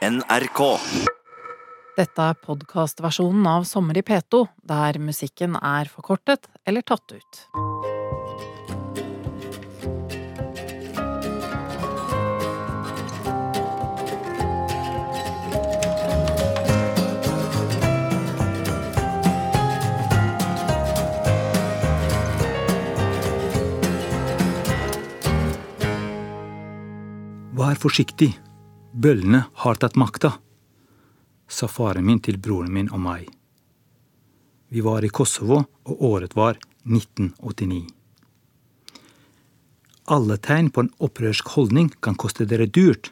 NRK. Dette er podkastversjonen av Sommer i P2, der musikken er forkortet eller tatt ut. Vær forsiktig, bøllene har tatt makta, sa faren min til broren min og meg. Vi var i Kosovo, og året var 1989. Alle tegn på en opprørsk holdning kan koste dere dyrt,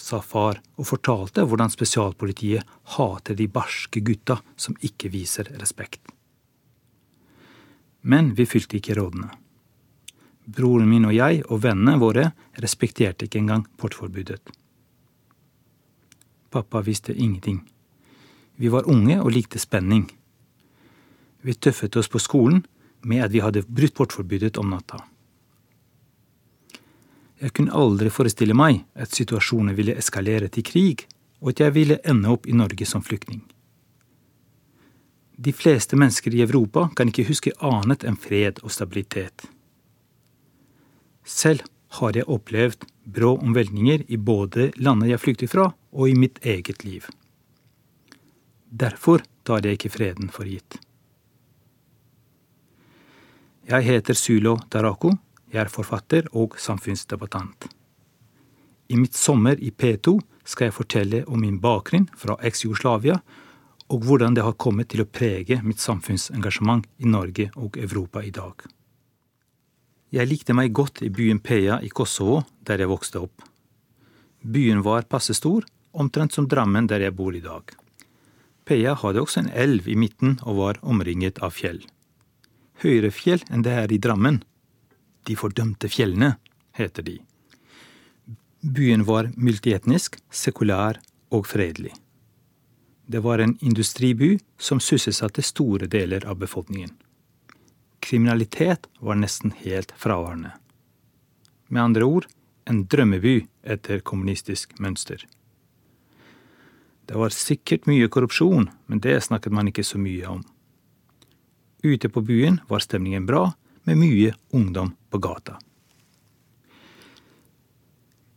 sa far og fortalte hvordan spesialpolitiet hater de barske gutta som ikke viser respekt. Men vi fylte ikke rådene. Broren min og jeg og vennene våre respekterte ikke engang portforbudet. Pappa visste ingenting. Vi var unge og likte spenning. Vi tøffet oss på skolen med at vi hadde brutt portforbudet om natta. Jeg kunne aldri forestille meg at situasjonen ville eskalere til krig, og at jeg ville ende opp i Norge som flyktning. De fleste mennesker i Europa kan ikke huske annet enn fred og stabilitet. Selv har jeg opplevd brå omveltninger i både landet jeg flykter fra, og i mitt eget liv. Derfor tar jeg ikke freden for gitt. Jeg heter Sulo Darako. Jeg er forfatter og samfunnsdebattant. I mitt sommer i P2 skal jeg fortelle om min bakgrunn fra eks-Jugoslavia, og hvordan det har kommet til å prege mitt samfunnsengasjement i Norge og Europa i dag. Jeg likte meg godt i byen Peja i Kosovo, der jeg vokste opp. Byen var passe stor, omtrent som Drammen der jeg bor i dag. Peja hadde også en elv i midten og var omringet av fjell. Høyere fjell enn det er i Drammen. De fordømte fjellene, heter de. Byen var multietnisk, sekulær og fredelig. Det var en industriby som sysselsatte store deler av befolkningen. Kriminalitet var nesten helt fraværende. Med andre ord en drømmeby etter kommunistisk mønster. Det var sikkert mye korrupsjon, men det snakket man ikke så mye om. Ute på byen var stemningen bra, med mye ungdom på gata.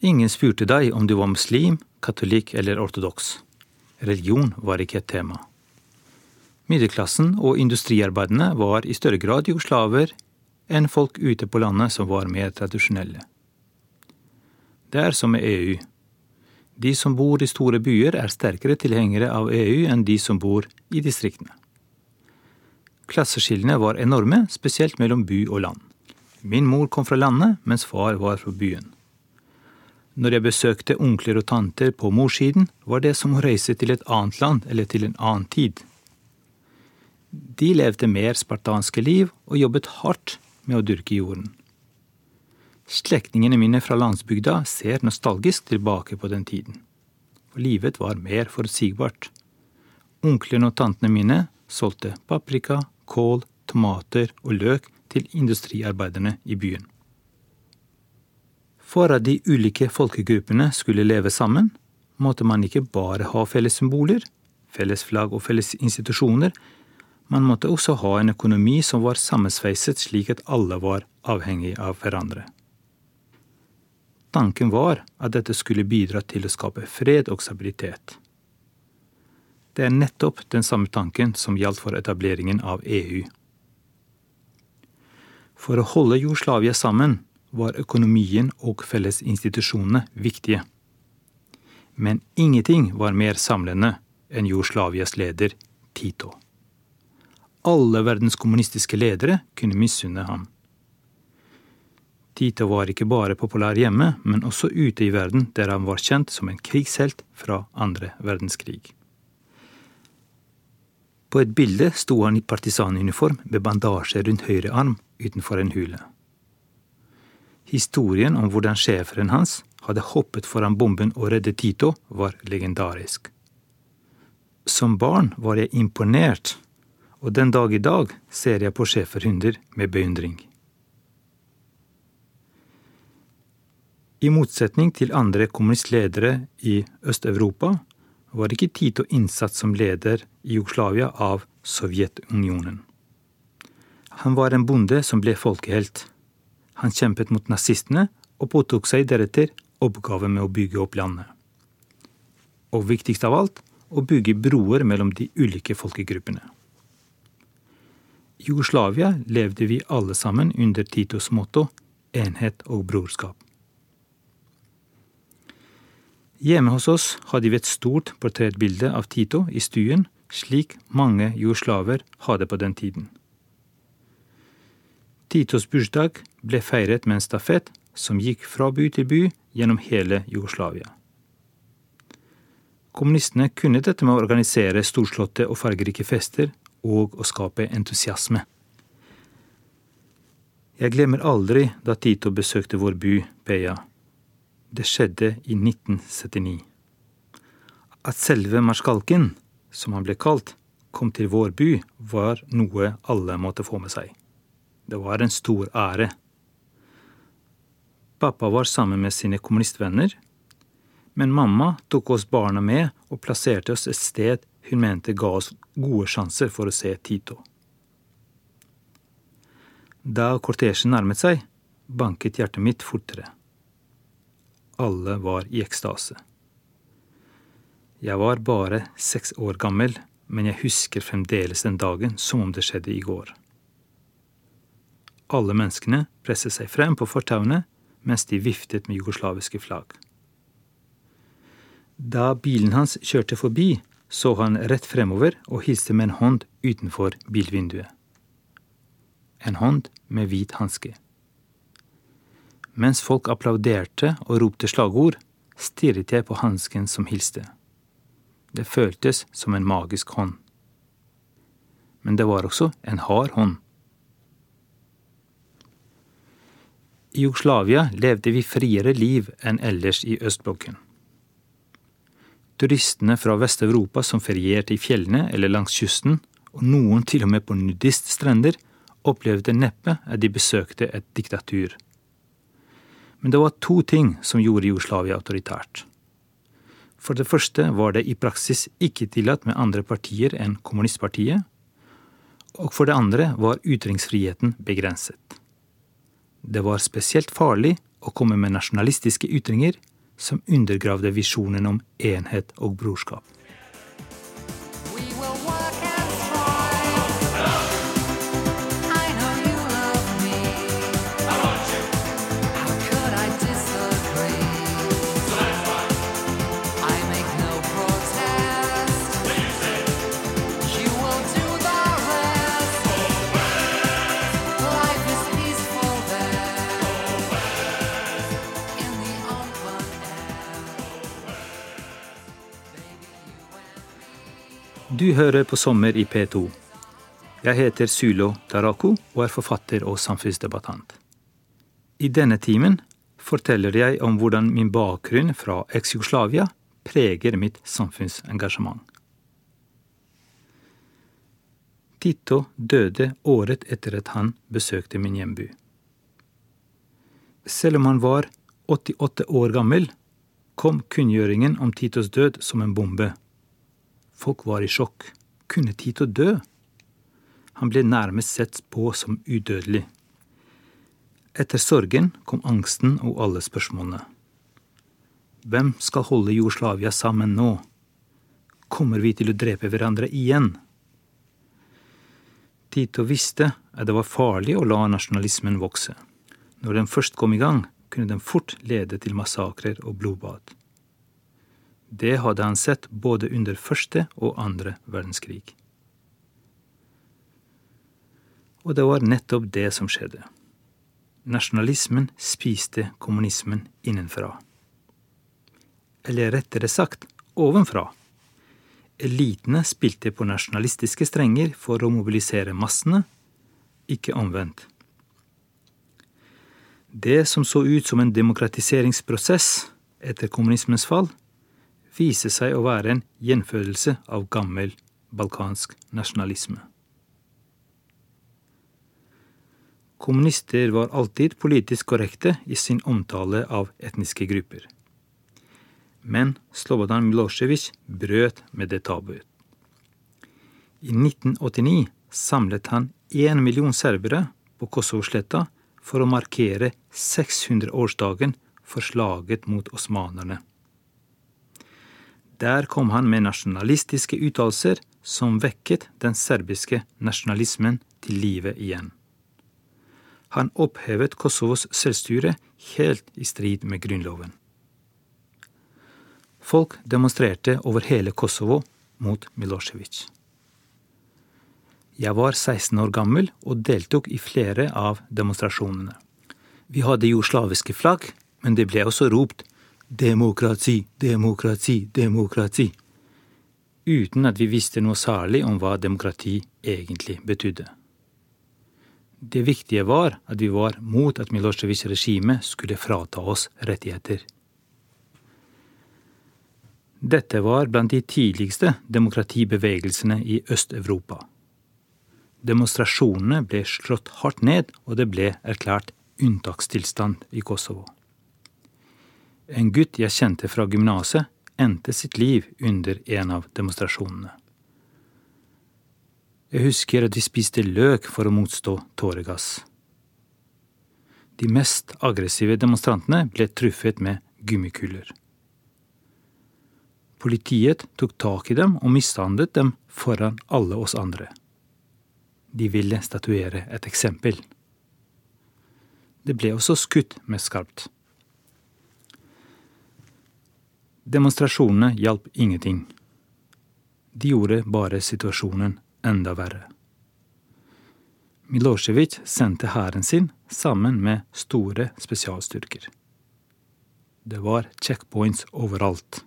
Ingen spurte deg om du var muslim, katolikk eller ortodoks. Religion var ikke et tema. Middelklassen og industriarbeiderne var i større grad jugoslaver enn folk ute på landet som var mer tradisjonelle. Det er som med EU. De som bor i store byer, er sterkere tilhengere av EU enn de som bor i distriktene. Klasseskillene var enorme, spesielt mellom by og land. Min mor kom fra landet, mens far var fra byen. Når jeg besøkte onkler og tanter på morssiden, var det som å reise til et annet land eller til en annen tid. De levde mer spartanske liv og jobbet hardt med å dyrke jorden. Slektningene mine fra landsbygda ser nostalgisk tilbake på den tiden. For livet var mer forutsigbart. Onklene og tantene mine solgte paprika, kål, tomater og løk til industriarbeiderne i byen. For at de ulike folkegruppene skulle leve sammen, måtte man ikke bare ha felles symboler, felles flagg og felles institusjoner, man måtte også ha en økonomi som var sammensveiset slik at alle var avhengig av hverandre. Tanken var at dette skulle bidra til å skape fred og stabilitet. Det er nettopp den samme tanken som gjaldt for etableringen av EU. For å holde Jugoslavia sammen var økonomien og fellesinstitusjonene viktige. Men ingenting var mer samlende enn Jugoslavias leder Tito. Alle verdens kommunistiske ledere kunne misunne ham. Tito var ikke bare populær hjemme, men også ute i verden, der han var kjent som en krigshelt fra andre verdenskrig. På et bilde sto han i partisanuniform med bandasje rundt høyre arm utenfor en hule. Historien om hvordan schæferen hans hadde hoppet foran bomben og reddet Tito, var legendarisk. Som barn var jeg imponert, og den dag i dag ser jeg på schæferhunder med beundring. I motsetning til andre kommunistledere i Øst-Europa var ikke Tito innsatt som leder i Jugoslavia av Sovjetunionen. Han var en bonde som ble folkehelt. Han kjempet mot nazistene og påtok seg deretter oppgaven med å bygge opp landet. Og viktigst av alt å bygge broer mellom de ulike folkegruppene. Jugoslavia levde vi alle sammen under Titos motto enhet og brorskap. Hjemme hos oss hadde vi et stort portrettbilde av Tito i stuen, slik mange jugoslaver hadde på den tiden. Titos bursdag ble feiret med en stafett som gikk fra by til by gjennom hele Jugoslavia. Kommunistene kunne dette med å organisere storslåtte og fargerike fester og å skape entusiasme. Jeg glemmer aldri da Tito besøkte vår by, Peia. Det skjedde i 1979. At selve marskalken, som han ble kalt, kom til vår by, var noe alle måtte få med seg. Det var en stor ære. Pappa var sammen med sine kommunistvenner, men mamma tok oss barna med og plasserte oss et sted hun mente ga oss gode sjanser for å se Tito. Da kortesjen nærmet seg, banket hjertet mitt fortere. Alle var i ekstase. Jeg var bare seks år gammel, men jeg husker fremdeles den dagen som om det skjedde i går. Alle menneskene presset seg frem på fortauene mens de viftet med jugoslaviske flagg. Da bilen hans kjørte forbi, så han rett fremover og hilste med en hånd utenfor bilvinduet. En hånd med hvit hanske. Mens folk applauderte og ropte slagord, stirret jeg på hansken som hilste. Det føltes som en magisk hånd. Men det var også en hard hånd. I Jugoslavia levde vi friere liv enn ellers i østblokken. Turistene fra Vest-Europa som ferierte i fjellene eller langs kysten, og noen til og med på nudiststrender, opplevde neppe at de besøkte et diktatur. Men det var to ting som gjorde Jugoslavia autoritært. For det første var det i praksis ikke tillatt med andre partier enn kommunistpartiet. Og for det andre var ytringsfriheten begrenset. Det var spesielt farlig å komme med nasjonalistiske ytringer som undergravde visjonen om enhet og brorskap. Du hører på Sommer i P2. Jeg heter Sylo Tarako og er forfatter og samfunnsdebattant. I denne timen forteller jeg om hvordan min bakgrunn fra eks-Jugoslavia preger mitt samfunnsengasjement. Tito døde året etter at han besøkte min hjemby. Selv om han var 88 år gammel, kom kunngjøringen om Titos død som en bombe Folk var i sjokk. Kunne Tito dø? Han ble nærmest sett på som udødelig. Etter sorgen kom angsten og alle spørsmålene. Hvem skal holde Jugoslavia sammen nå? Kommer vi til å drepe hverandre igjen? Tito visste at det var farlig å la nasjonalismen vokse. Når den først kom i gang, kunne den fort lede til massakrer og blodbad. Det hadde han sett både under første og andre verdenskrig. Og det var nettopp det som skjedde. Nasjonalismen spiste kommunismen innenfra. Eller rettere sagt ovenfra. Elitene spilte på nasjonalistiske strenger for å mobilisere massene, ikke omvendt. Det som så ut som en demokratiseringsprosess etter kommunismens fall, viser seg å være en gjenfødelse av gammel balkansk nasjonalisme. Kommunister var alltid politisk korrekte i sin omtale av etniske grupper. Men Slobodan Milosevic brøt med det tabuet. I 1989 samlet han én million serbere på Kosovo-sletta for å markere 600-årsdagen for slaget mot osmanerne. Der kom han med nasjonalistiske uttalelser som vekket den serbiske nasjonalismen til live igjen. Han opphevet Kosovos selvstyre helt i strid med grunnloven. Folk demonstrerte over hele Kosovo mot Milosevic. Jeg var 16 år gammel og deltok i flere av demonstrasjonene. Vi hadde jo slaviske flagg, men det ble også ropt demokrati, demokrati, demokrati. Uten at vi visste noe særlig om hva demokrati egentlig betydde. Det viktige var at vi var mot at Milosevic-regime skulle frata oss rettigheter. Dette var blant de tidligste demokratibevegelsene i Øst-Europa. Demonstrasjonene ble slått hardt ned, og det ble erklært unntakstilstand i Kosovo. En gutt jeg kjente fra gymnaset, endte sitt liv under en av demonstrasjonene. Jeg husker at vi spiste løk for å motstå tåregass. De mest aggressive demonstrantene ble truffet med gummikuler. Politiet tok tak i dem og mishandlet dem foran alle oss andre. De ville statuere et eksempel. Det ble også skutt med skarpt. Demonstrasjonene hjalp ingenting. De gjorde bare situasjonen enda verre. Milosevic sendte hæren sin sammen med store spesialstyrker. Det var checkpoints overalt.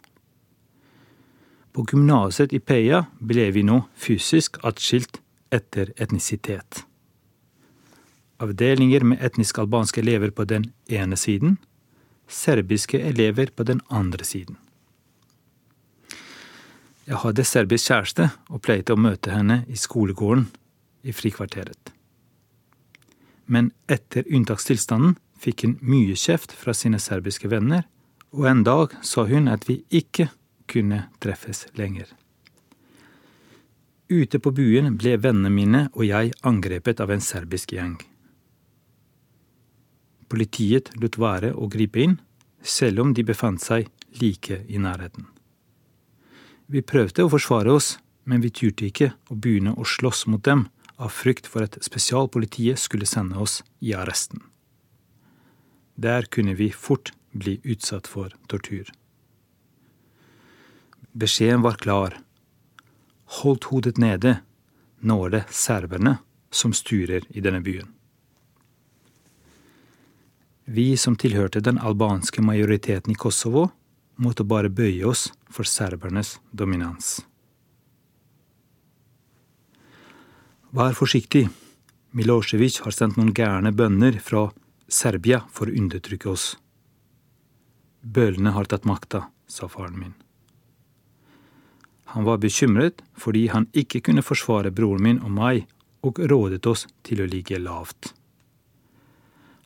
På gymnaset i Peia ble vi nå fysisk atskilt etter etnisitet. Avdelinger med etnisk albanske elever på den ene siden, serbiske elever på den andre siden. Jeg hadde serbisk kjæreste og pleide å møte henne i skolegården i frikvarteret. Men etter unntakstilstanden fikk hun mye kjeft fra sine serbiske venner, og en dag sa hun at vi ikke kunne treffes lenger. Ute på byen ble vennene mine og jeg angrepet av en serbisk gjeng. Politiet lot være å gripe inn, selv om de befant seg like i nærheten. Vi prøvde å forsvare oss, men vi turte ikke å begynne å slåss mot dem av frykt for at spesialpolitiet skulle sende oss i arresten. Der kunne vi fort bli utsatt for tortur. Beskjeden var klar. Holdt hodet nede. Nå er det serberne som styrer i denne byen. Vi som tilhørte den albanske majoriteten i Kosovo, måtte bare bøye oss for serbernes dominans. Vær forsiktig. Milosevic har sendt noen gærne bønder fra Serbia for å undertrykke oss. Bølene har tatt makta, sa faren min. Han var bekymret fordi han ikke kunne forsvare broren min og meg, og rådet oss til å ligge lavt.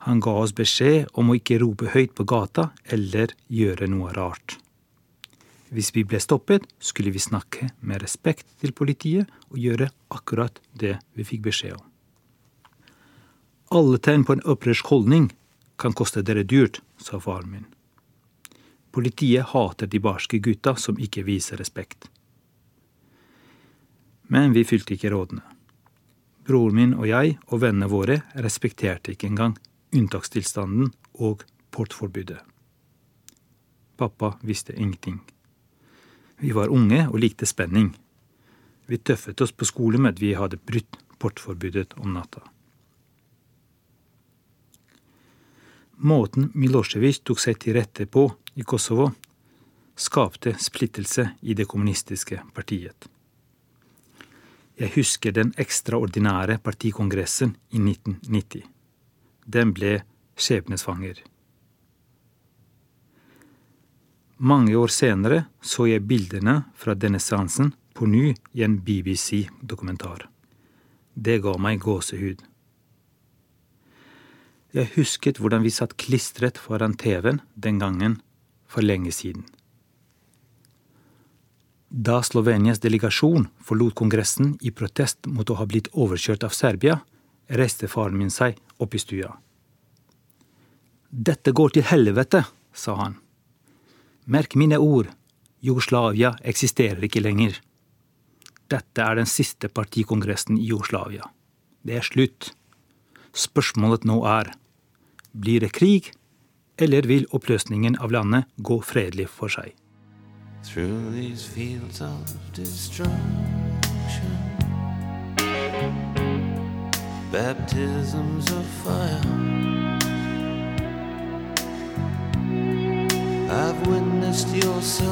Han ga oss beskjed om å ikke rope høyt på gata eller gjøre noe rart. Hvis vi ble stoppet, skulle vi snakke med respekt til politiet og gjøre akkurat det vi fikk beskjed om. Alle tegn på en opprørsk holdning kan koste dere dyrt, sa faren min. Politiet hater de barske gutta som ikke viser respekt. Men vi fylte ikke rådene. Broren min og jeg og vennene våre respekterte ikke engang unntakstilstanden og portforbudet. Pappa visste ingenting. Vi var unge og likte spenning. Vi tøffet oss på skole med at vi hadde brutt portforbudet om natta. Måten Milosevic tok seg til rette på i Kosovo, skapte splittelse i det kommunistiske partiet. Jeg husker den ekstraordinære partikongressen i 1990 den ble skjebnesvanger. Mange år senere så jeg bildene fra denne seansen på ny i en BBC-dokumentar. Det ga meg gåsehud. Jeg husket hvordan vi satt klistret foran TV-en den gangen, for lenge siden. Da Slovenias delegasjon forlot Kongressen i protest mot å ha blitt overkjørt av Serbia, reiste faren min seg opp i stua. Dette går til helvete, sa han. Merk mine ord, Jugoslavia eksisterer ikke lenger. Dette er den siste partikongressen i Jugoslavia. Det er slutt. Spørsmålet nå er blir det krig, eller vil oppløsningen av landet gå fredelig for seg? Through these fields of destruction Baptisms of fire. I've witnessed your suffering.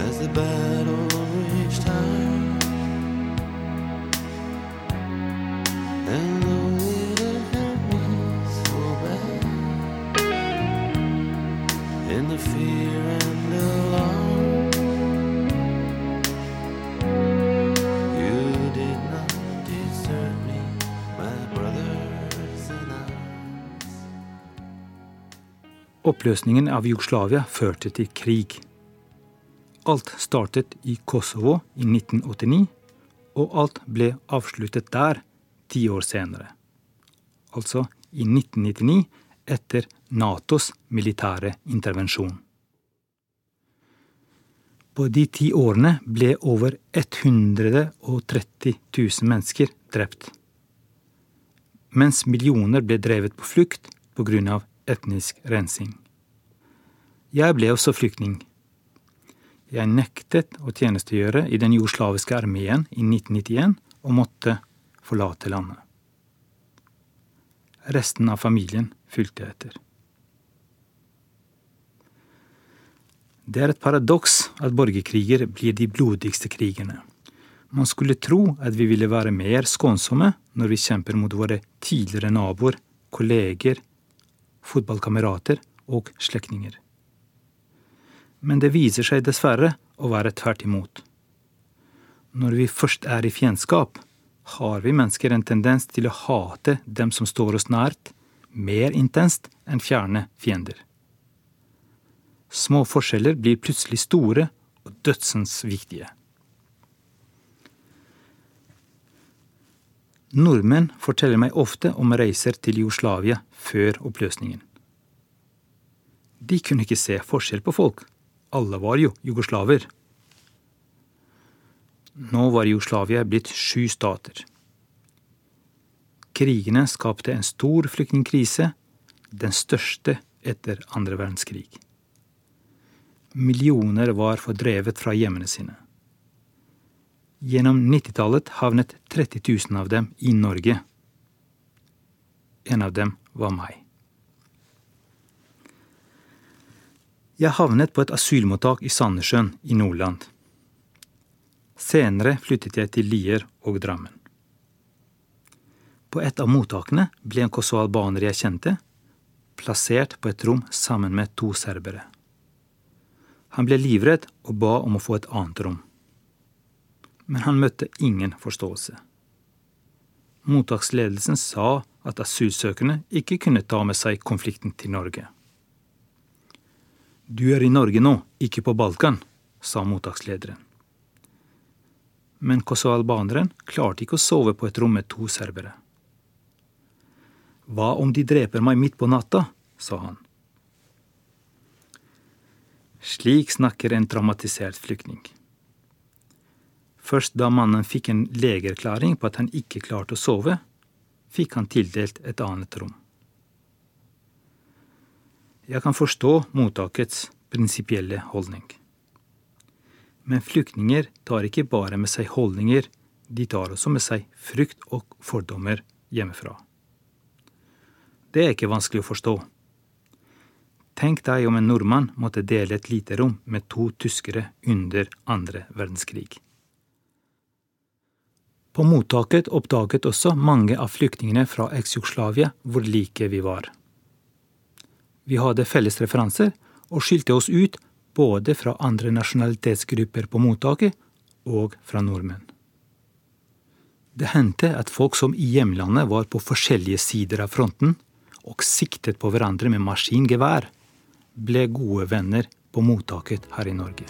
As the battle reached high. And hurt me so bad In the fear Oppløsningen av Jugoslavia førte til krig. Alt startet i Kosovo i 1989, og alt ble avsluttet der ti år senere. Altså i 1999, etter Natos militære intervensjon. På de ti årene ble over 130 000 mennesker drept. Mens millioner ble drevet på flukt pga. Etnisk rensing. Jeg ble også flyktning. Jeg nektet å tjenestegjøre i den jugoslaviske armeen i 1991 og måtte forlate landet. Resten av familien fulgte etter. Det er et paradoks at borgerkriger blir de blodigste krigene. Man skulle tro at vi ville være mer skånsomme når vi kjemper mot våre tidligere naboer, kolleger, fotballkamerater og slektninger. Men det viser seg dessverre å være tvert imot. Når vi først er i fiendskap, har vi mennesker en tendens til å hate dem som står oss nært, mer intenst enn fjerne fiender. Små forskjeller blir plutselig store og dødsens viktige. Nordmenn forteller meg ofte om reiser til Jugoslavia før oppløsningen. De kunne ikke se forskjell på folk. Alle var jo jugoslaver. Nå var Jugoslavia blitt sju stater. Krigene skapte en stor flyktningkrise, den største etter andre verdenskrig. Millioner var fordrevet fra hjemmene sine. Gjennom 90-tallet havnet 30 000 av dem i Norge. En av dem var meg. Jeg havnet på et asylmottak i Sandnessjøen i Nordland. Senere flyttet jeg til Lier og Drammen. På et av mottakene ble en kosovo-albaner jeg kjente, plassert på et rom sammen med to serbere. Han ble livredd og ba om å få et annet rom. Men han møtte ingen forståelse. Mottaksledelsen sa at asylsøkerne ikke kunne ta med seg konflikten til Norge. Du er i Norge nå, ikke på Balkan, sa mottakslederen men kosovo-albaneren klarte ikke å sove på et rom med to serbere. Hva om de dreper meg midt på natta? sa han. Slik snakker en traumatisert flyktning. Først da mannen fikk en legeerklæring på at han ikke klarte å sove, fikk han tildelt et annet rom. Jeg kan forstå mottakets prinsipielle holdning. Men flyktninger tar ikke bare med seg holdninger, de tar også med seg frykt og fordommer hjemmefra. Det er ikke vanskelig å forstå. Tenk deg om en nordmann måtte dele et lite rom med to tyskere under andre verdenskrig. På mottaket oppdaget også mange av flyktningene fra eks-Jugoslavia hvor like vi var. Vi hadde felles referanser og skilte oss ut både fra andre nasjonalitetsgrupper på mottaket og fra nordmenn. Det hendte at folk som i hjemlandet var på forskjellige sider av fronten og siktet på hverandre med maskingevær, ble gode venner på mottaket her i Norge.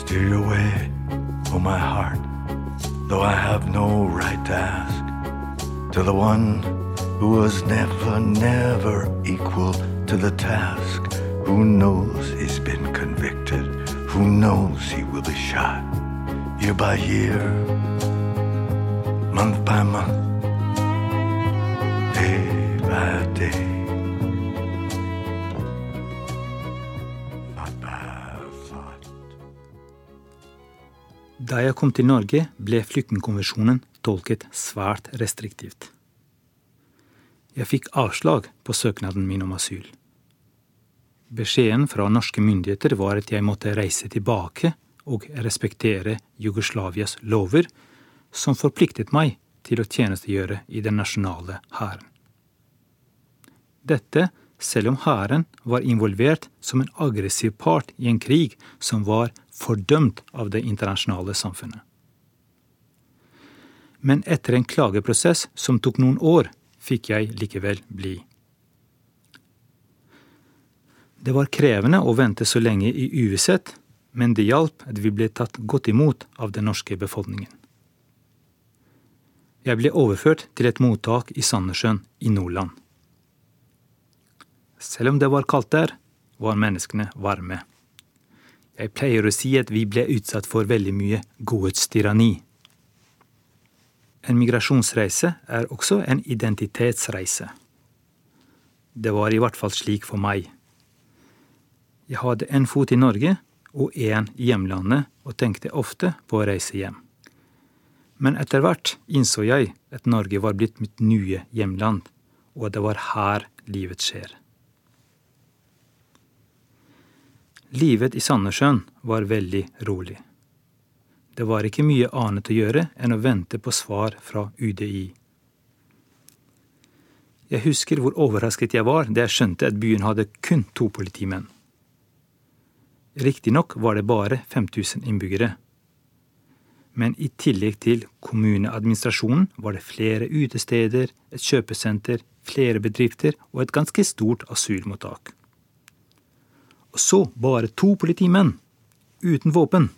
Steer away, way, oh my heart, though I have no right to ask, to the one who was never, never equal to the task, who knows he's been convicted, who knows he will be shot, year by year, month by month, day by day. Da jeg kom til Norge, ble flyktningkonvensjonen tolket svært restriktivt. Jeg fikk avslag på søknaden min om asyl. Beskjeden fra norske myndigheter var at jeg måtte reise tilbake og respektere Jugoslavias lover, som forpliktet meg til å tjenestegjøre i den nasjonale hæren. Dette selv om hæren var involvert som en aggressiv part i en krig som var fordømt av det internasjonale samfunnet. Men etter en klageprosess som tok noen år, fikk jeg likevel bli. Det var krevende å vente så lenge i uvisshet, men det hjalp at vi ble tatt godt imot av den norske befolkningen. Jeg ble overført til et mottak i Sandnessjøen i Nordland. Selv om det var kaldt der, var menneskene varme. Jeg pleier å si at vi ble utsatt for veldig mye godhetstyranni. En migrasjonsreise er også en identitetsreise. Det var i hvert fall slik for meg. Jeg hadde en fot i Norge og én i hjemlandet og tenkte ofte på å reise hjem. Men etter hvert innså jeg at Norge var blitt mitt nye hjemland, og at det var her livet skjer. Livet i Sandnessjøen var veldig rolig. Det var ikke mye annet å gjøre enn å vente på svar fra UDI. Jeg husker hvor overrasket jeg var da jeg skjønte at byen hadde kun to politimenn. Riktignok var det bare 5000 innbyggere. Men i tillegg til kommuneadministrasjonen var det flere utesteder, et kjøpesenter, flere bedrifter og et ganske stort asylmottak. Og så bare to politimenn, uten våpen.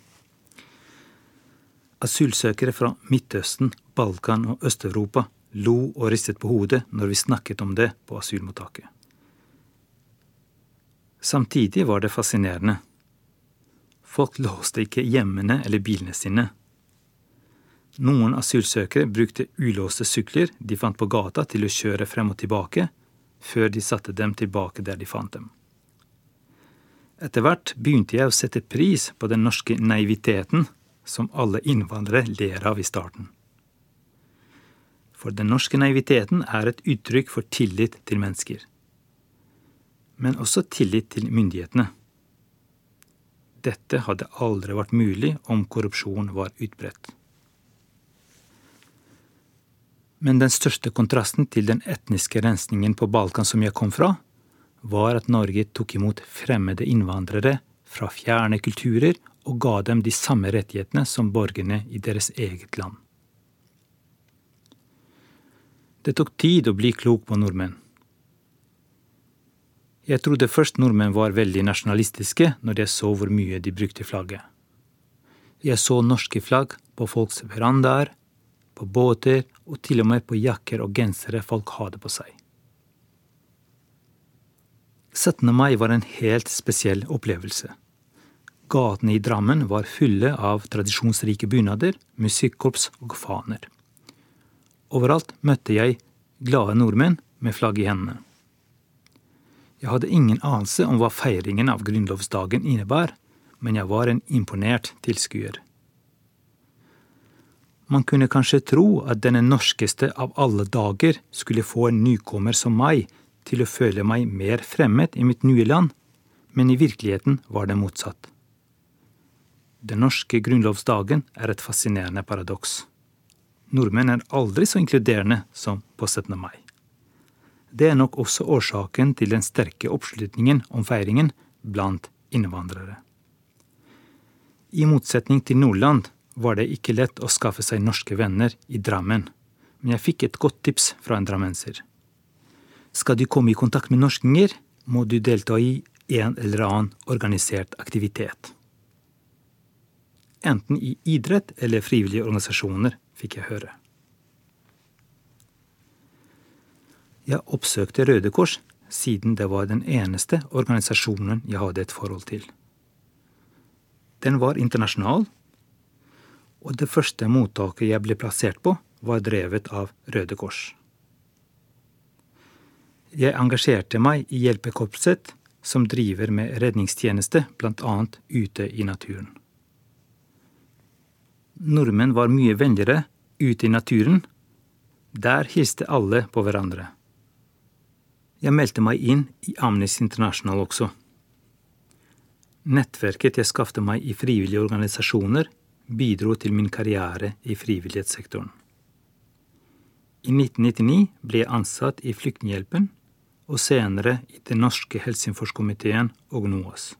Asylsøkere fra Midtøsten, Balkan og Øst-Europa lo og ristet på hodet når vi snakket om det på asylmottaket. Samtidig var det fascinerende. Folk låste ikke hjemmene eller bilene sine. Noen asylsøkere brukte ulåste sykler de fant på gata til å kjøre frem og tilbake, før de satte dem tilbake der de fant dem. Etter hvert begynte jeg å sette pris på den norske naiviteten som alle innvandrere ler av i starten. For den norske naiviteten er et uttrykk for tillit til mennesker. Men også tillit til myndighetene. Dette hadde aldri vært mulig om korrupsjon var utbredt. Men den største kontrasten til den etniske rensningen på Balkan som jeg kom fra, var at Norge tok imot fremmede innvandrere fra fjerne kulturer og ga dem de samme rettighetene som borgerne i deres eget land. Det tok tid å bli klok på nordmenn. Jeg trodde først nordmenn var veldig nasjonalistiske når jeg så hvor mye de brukte flagget. Jeg så norske flagg på folks verandaer, på båter og til og med på jakker og gensere folk hadde på seg. 17. mai var en helt spesiell opplevelse. Gatene i Drammen var fulle av tradisjonsrike bunader, musikkorps og faner. Overalt møtte jeg glade nordmenn med flagg i hendene. Jeg hadde ingen anelse om hva feiringen av grunnlovsdagen innebar, men jeg var en imponert tilskuer. Man kunne kanskje tro at denne norskeste av alle dager skulle få en nykommer som meg til å føle meg mer fremmed i mitt nye land, men i virkeligheten var det motsatt. Den norske grunnlovsdagen er et fascinerende paradoks. Nordmenn er aldri så inkluderende som på 17. mai. Det er nok også årsaken til den sterke oppslutningen om feiringen blant innvandrere. I motsetning til Nordland, var det ikke lett å skaffe seg norske venner i Drammen, men jeg fikk et godt tips fra en drammenser. Skal du komme i kontakt med norskinger, må du delta i en eller annen organisert aktivitet. Enten i idrett eller frivillige organisasjoner, fikk jeg høre. Jeg oppsøkte Røde Kors siden det var den eneste organisasjonen jeg hadde et forhold til. Den var internasjonal, og det første mottaket jeg ble plassert på, var drevet av Røde Kors. Jeg engasjerte meg i hjelpekorpset, som driver med redningstjeneste, bl.a. ute i naturen. Nordmenn var mye vennligere ute i naturen. Der hilste alle på hverandre. Jeg meldte meg inn i Amnesty International også. Nettverket jeg skaffet meg i frivillige organisasjoner, bidro til min karriere i frivillighetssektoren. I 1999 ble jeg ansatt i Flyktninghjelpen og senere i Den norske Helsingforskomiteen og NOAS.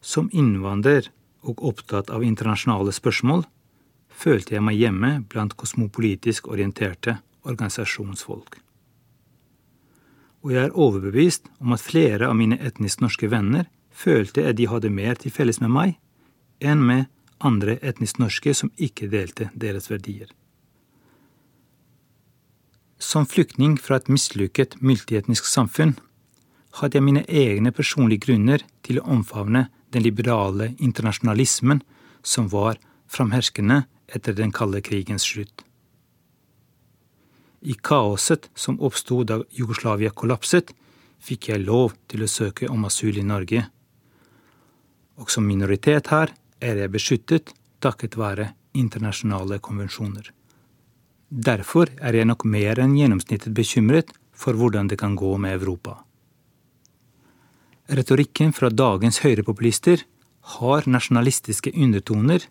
Som innvandrer og opptatt av internasjonale spørsmål følte jeg meg hjemme blant kosmopolitisk orienterte organisasjonsfolk og jeg er overbevist om at flere av mine etnisk norske venner følte at de hadde mer til felles med meg enn med andre etnisk norske som ikke delte deres verdier. Som flyktning fra et mislykket multietnisk samfunn hadde jeg mine egne personlige grunner til å omfavne den liberale internasjonalismen som var framherskende etter den kalde krigens slutt. I kaoset som oppsto da Jugoslavia kollapset, fikk jeg lov til å søke om asyl i Norge. Og som minoritet her er jeg beskyttet takket være internasjonale konvensjoner. Derfor er jeg nok mer enn gjennomsnittet bekymret for hvordan det kan gå med Europa. Retorikken fra dagens høyrepopulister har nasjonalistiske undertoner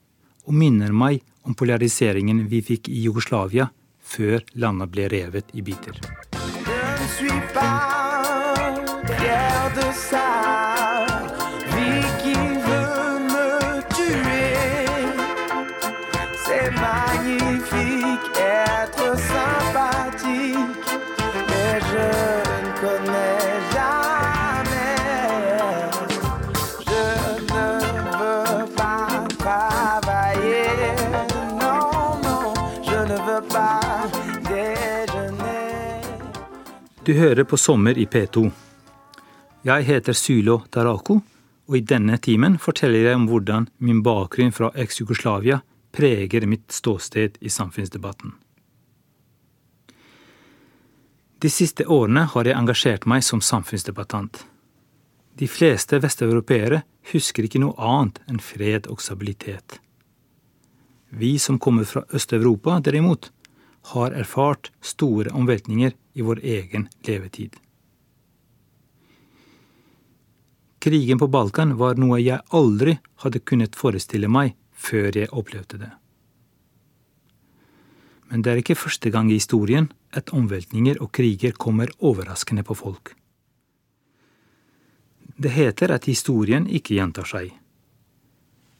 og minner meg om polariseringen vi fikk i Jugoslavia før landet ble revet i biter. Du hører på Sommer i P2. Jeg heter Sylo Tarako, og i denne timen forteller jeg om hvordan min bakgrunn fra eks-Jugoslavia preger mitt ståsted i samfunnsdebatten. De siste årene har jeg engasjert meg som samfunnsdebattant. De fleste vesteuropeere husker ikke noe annet enn fred og stabilitet. Vi som kommer fra Øst-Europa, derimot, har erfart store omveltninger i vår egen levetid. Krigen på Balkan var noe jeg aldri hadde kunnet forestille meg før jeg opplevde det. Men det er ikke første gang i historien at omveltninger og kriger kommer overraskende på folk. Det heter at historien ikke gjentar seg.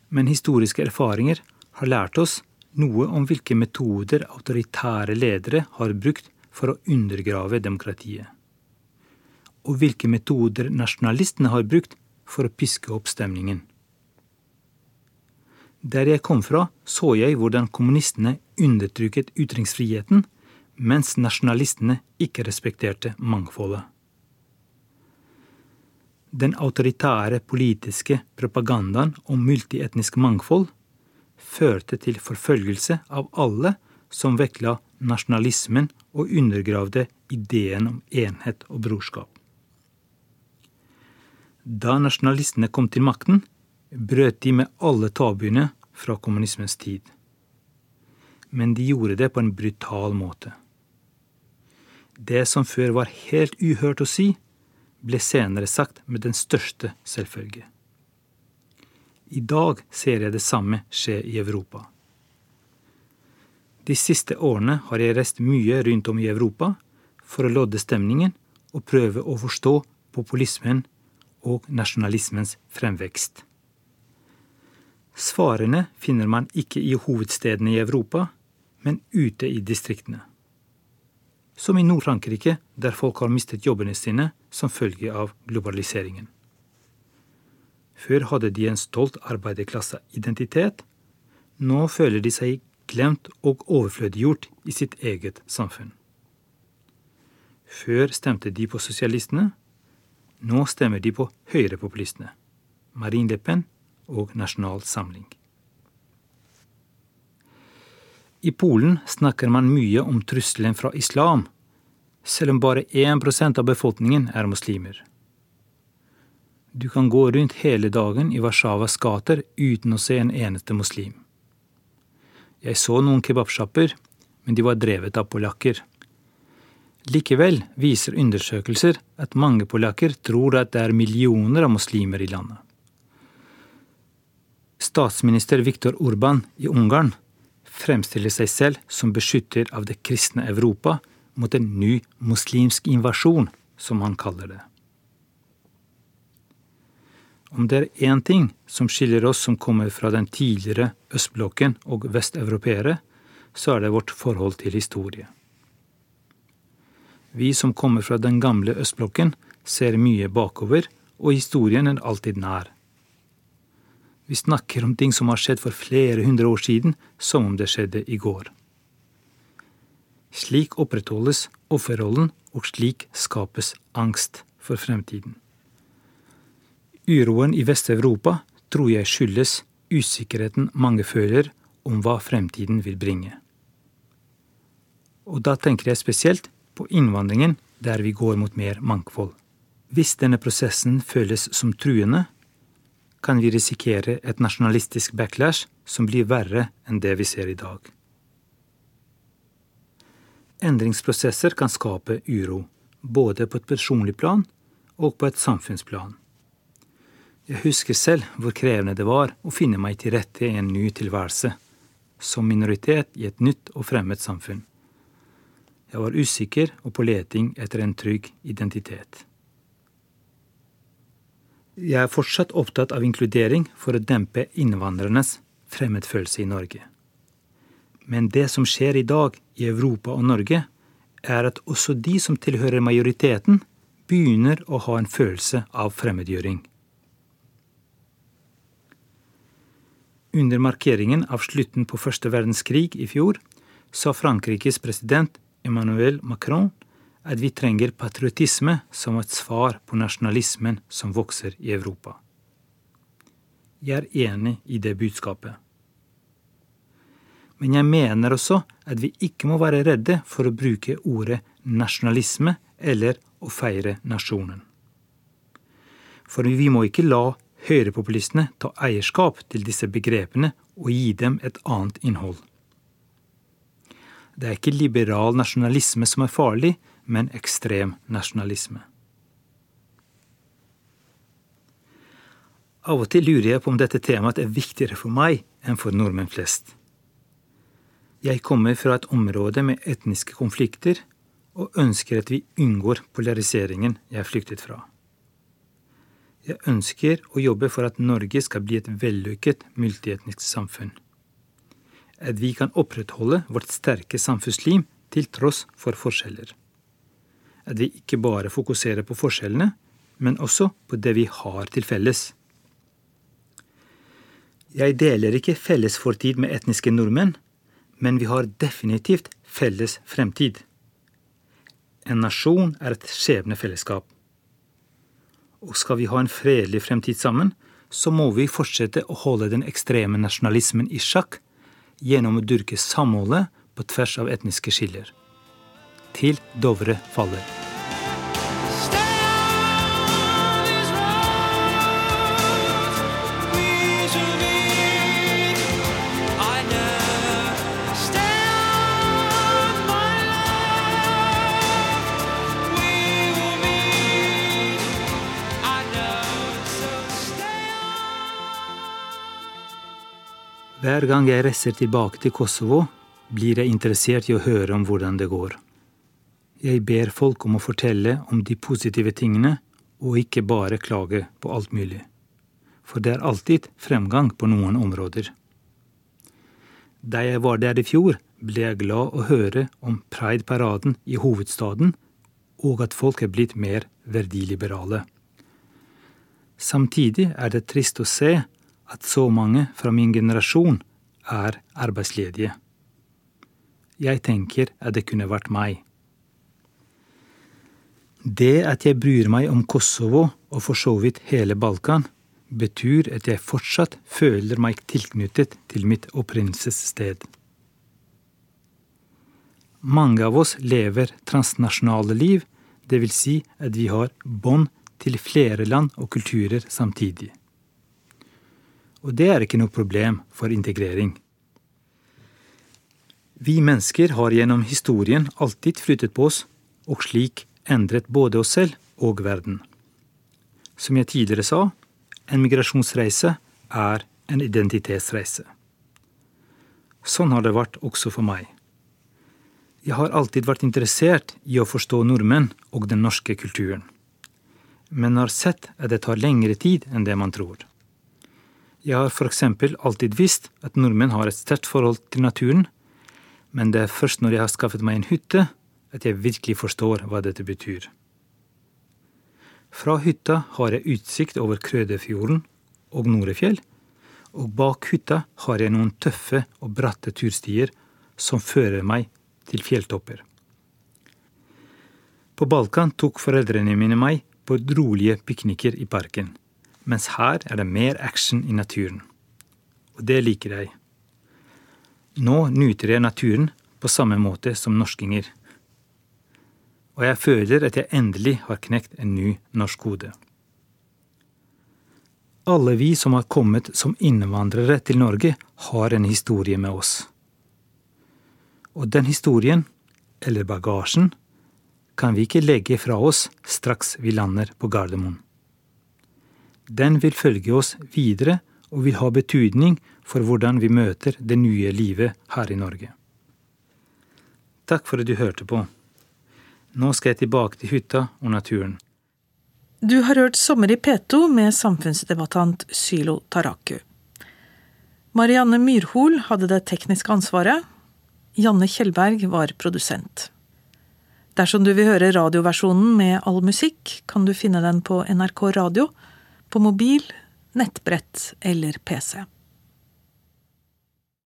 Men historiske erfaringer har lært oss noe om hvilke metoder autoritære ledere har brukt for å undergrave demokratiet. Og hvilke metoder nasjonalistene har brukt for å piske opp stemningen. Der jeg kom fra, så jeg hvordan kommunistene undertrykket ytringsfriheten, mens nasjonalistene ikke respekterte mangfoldet. Den autoritære politiske propagandaen om multietnisk mangfold førte til forfølgelse av alle som vektla nasjonalismen og undergravde ideen om enhet og brorskap. Da nasjonalistene kom til makten, brøt de med alle tabuene fra kommunismens tid. Men de gjorde det på en brutal måte. Det som før var helt uhørt å si, ble senere sagt med den største selvfølge. I dag ser jeg det samme skje i Europa. De siste årene har jeg reist mye rundt om i Europa for å lodde stemningen og prøve å forstå populismen og nasjonalismens fremvekst. Svarene finner man ikke i hovedstedene i Europa, men ute i distriktene. Som i Nord-Frankrike, der folk har mistet jobbene sine som følge av globaliseringen. Før hadde de en stolt arbeiderklasseidentitet. Nå føler de seg glemt og overflødiggjort i sitt eget samfunn. Før stemte de på sosialistene. Nå stemmer de på høyrepopulistene. Marine Le Pen og Nasjonal Samling. I Polen snakker man mye om trusselen fra islam, selv om bare 1% av befolkningen er muslimer. Du kan gå rundt hele dagen i Warszawas gater uten å se en eneste muslim. Jeg så noen kebabsjapper, men de var drevet av polakker. Likevel viser undersøkelser at mange polakker tror at det er millioner av muslimer i landet. Statsminister Viktor Urban i Ungarn fremstiller seg selv som beskytter av det kristne Europa mot en ny muslimsk invasjon, som han kaller det. Om det er én ting som skiller oss som kommer fra den tidligere østblokken og vesteuropeere, så er det vårt forhold til historie. Vi som kommer fra den gamle østblokken, ser mye bakover, og historien er alltid nær. Vi snakker om ting som har skjedd for flere hundre år siden, som om det skjedde i går. Slik opprettholdes offerrollen, og slik skapes angst for fremtiden. Uroen i Vest-Europa tror jeg skyldes usikkerheten mange føler om hva fremtiden vil bringe. Og da tenker jeg spesielt på innvandringen, der vi går mot mer mangfold. Hvis denne prosessen føles som truende, kan vi risikere et nasjonalistisk backlash som blir verre enn det vi ser i dag. Endringsprosesser kan skape uro, både på et personlig plan og på et samfunnsplan. Jeg husker selv hvor krevende det var å finne meg til rette i en ny tilværelse, som minoritet i et nytt og fremmed samfunn. Jeg var usikker og på leting etter en trygg identitet. Jeg er fortsatt opptatt av inkludering for å dempe innvandrernes fremmedfølelse i Norge. Men det som skjer i dag i Europa og Norge, er at også de som tilhører majoriteten, begynner å ha en følelse av fremmedgjøring. Under markeringen av slutten på første verdenskrig i fjor sa Frankrikes president Emmanuel Macron at vi trenger patriotisme som et svar på nasjonalismen som vokser i Europa. Jeg er enig i det budskapet. Men jeg mener også at vi ikke må være redde for å bruke ordet nasjonalisme eller å feire nasjonen. For vi må ikke la høyrepopulistene ta eierskap til disse begrepene og gi dem et annet innhold. Det er ikke liberal nasjonalisme som er farlig, men ekstrem nasjonalisme. Av og til lurer jeg på om dette temaet er viktigere for meg enn for nordmenn flest. Jeg kommer fra et område med etniske konflikter og ønsker at vi unngår polariseringen jeg flyktet fra. Jeg ønsker å jobbe for at Norge skal bli et vellykket multietnisk samfunn. At vi kan opprettholde vårt sterke samfunnsliv til tross for forskjeller at vi ikke bare fokuserer på forskjellene, men også på det vi har til felles. Jeg deler ikke felles fortid med etniske nordmenn, men vi har definitivt felles fremtid. En nasjon er et skjebnefellesskap. Og skal vi ha en fredelig fremtid sammen, så må vi fortsette å holde den ekstreme nasjonalismen i sjakk gjennom å dyrke samholdet på tvers av etniske skiller til Dovre faller. Hver gang jeg reiser tilbake til Kosovo, blir jeg interessert i å høre om hvordan det går. Jeg ber folk om å fortelle om de positive tingene, og ikke bare klage på alt mulig. for det er alltid fremgang på noen områder. Da jeg var der i fjor, ble jeg glad å høre om Pride-paraden i hovedstaden, og at folk er blitt mer verdiliberale. Samtidig er det trist å se at så mange fra min generasjon er arbeidsledige. Jeg tenker at det kunne vært meg. Det at jeg bryr meg om Kosovo og for så vidt hele Balkan, betyr at jeg fortsatt føler meg tilknyttet til mitt opprinnelsessted. Mange av oss lever transnasjonale liv, dvs. Si at vi har bånd til flere land og kulturer samtidig. Og det er ikke noe problem for integrering. Vi mennesker har gjennom historien alltid flyttet på oss, og slik endret både oss selv og verden. Som jeg tidligere sa, en migrasjonsreise er en identitetsreise. Sånn har det vært også for meg. Jeg har alltid vært interessert i å forstå nordmenn og den norske kulturen, men har sett at det tar lengre tid enn det man tror. Jeg har f.eks. alltid visst at nordmenn har et sterkt forhold til naturen, men det er først når jeg har skaffet meg en hytte, at jeg virkelig forstår hva dette betyr. Fra hytta har jeg utsikt over Krødefjorden og Norefjell, og bak hytta har jeg noen tøffe og bratte turstier som fører meg til fjelltopper. På Balkan tok foreldrene mine meg på rolige pikniker i parken, mens her er det mer action i naturen. Og det liker jeg. Nå nyter jeg naturen på samme måte som norskinger og jeg føler at jeg endelig har knekt en ny norsk kode. Alle vi som har kommet som innvandrere til Norge, har en historie med oss. Og den historien, eller bagasjen, kan vi ikke legge fra oss straks vi lander på Gardermoen. Den vil følge oss videre og vil ha betydning for hvordan vi møter det nye livet her i Norge. Takk for at du hørte på. Nå skal jeg tilbake til hytta og naturen. Du har hørt Sommer i P2 med samfunnsdebattant Sylo Taraku. Marianne Myrhol hadde det tekniske ansvaret. Janne Kjellberg var produsent. Dersom du vil høre radioversjonen med all musikk, kan du finne den på NRK Radio, på mobil, nettbrett eller PC.